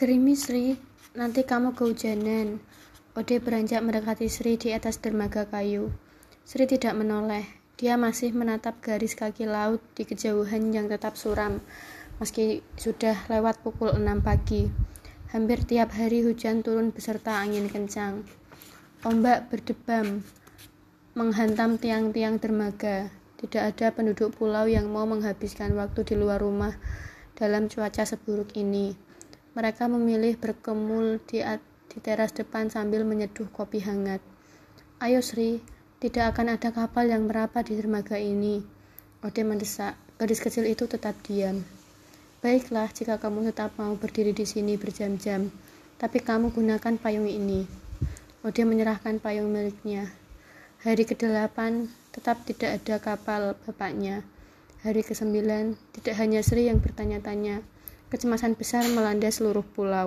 Gerimis Sri, nanti kamu kehujanan. Ode beranjak mendekati Sri di atas dermaga kayu. Sri tidak menoleh. Dia masih menatap garis kaki laut di kejauhan yang tetap suram, meski sudah lewat pukul 6 pagi. Hampir tiap hari hujan turun beserta angin kencang. Ombak berdebam, menghantam tiang-tiang dermaga. Tidak ada penduduk pulau yang mau menghabiskan waktu di luar rumah dalam cuaca seburuk ini. Mereka memilih berkemul di, di teras depan sambil menyeduh kopi hangat. Ayo Sri, tidak akan ada kapal yang merapat di dermaga ini. Ode mendesak. Gadis kecil itu tetap diam. Baiklah, jika kamu tetap mau berdiri di sini berjam-jam, tapi kamu gunakan payung ini. Ode menyerahkan payung miliknya. Hari ke-8 tetap tidak ada kapal bapaknya. Hari ke-9 tidak hanya Sri yang bertanya-tanya. Kecemasan besar melanda seluruh pulau.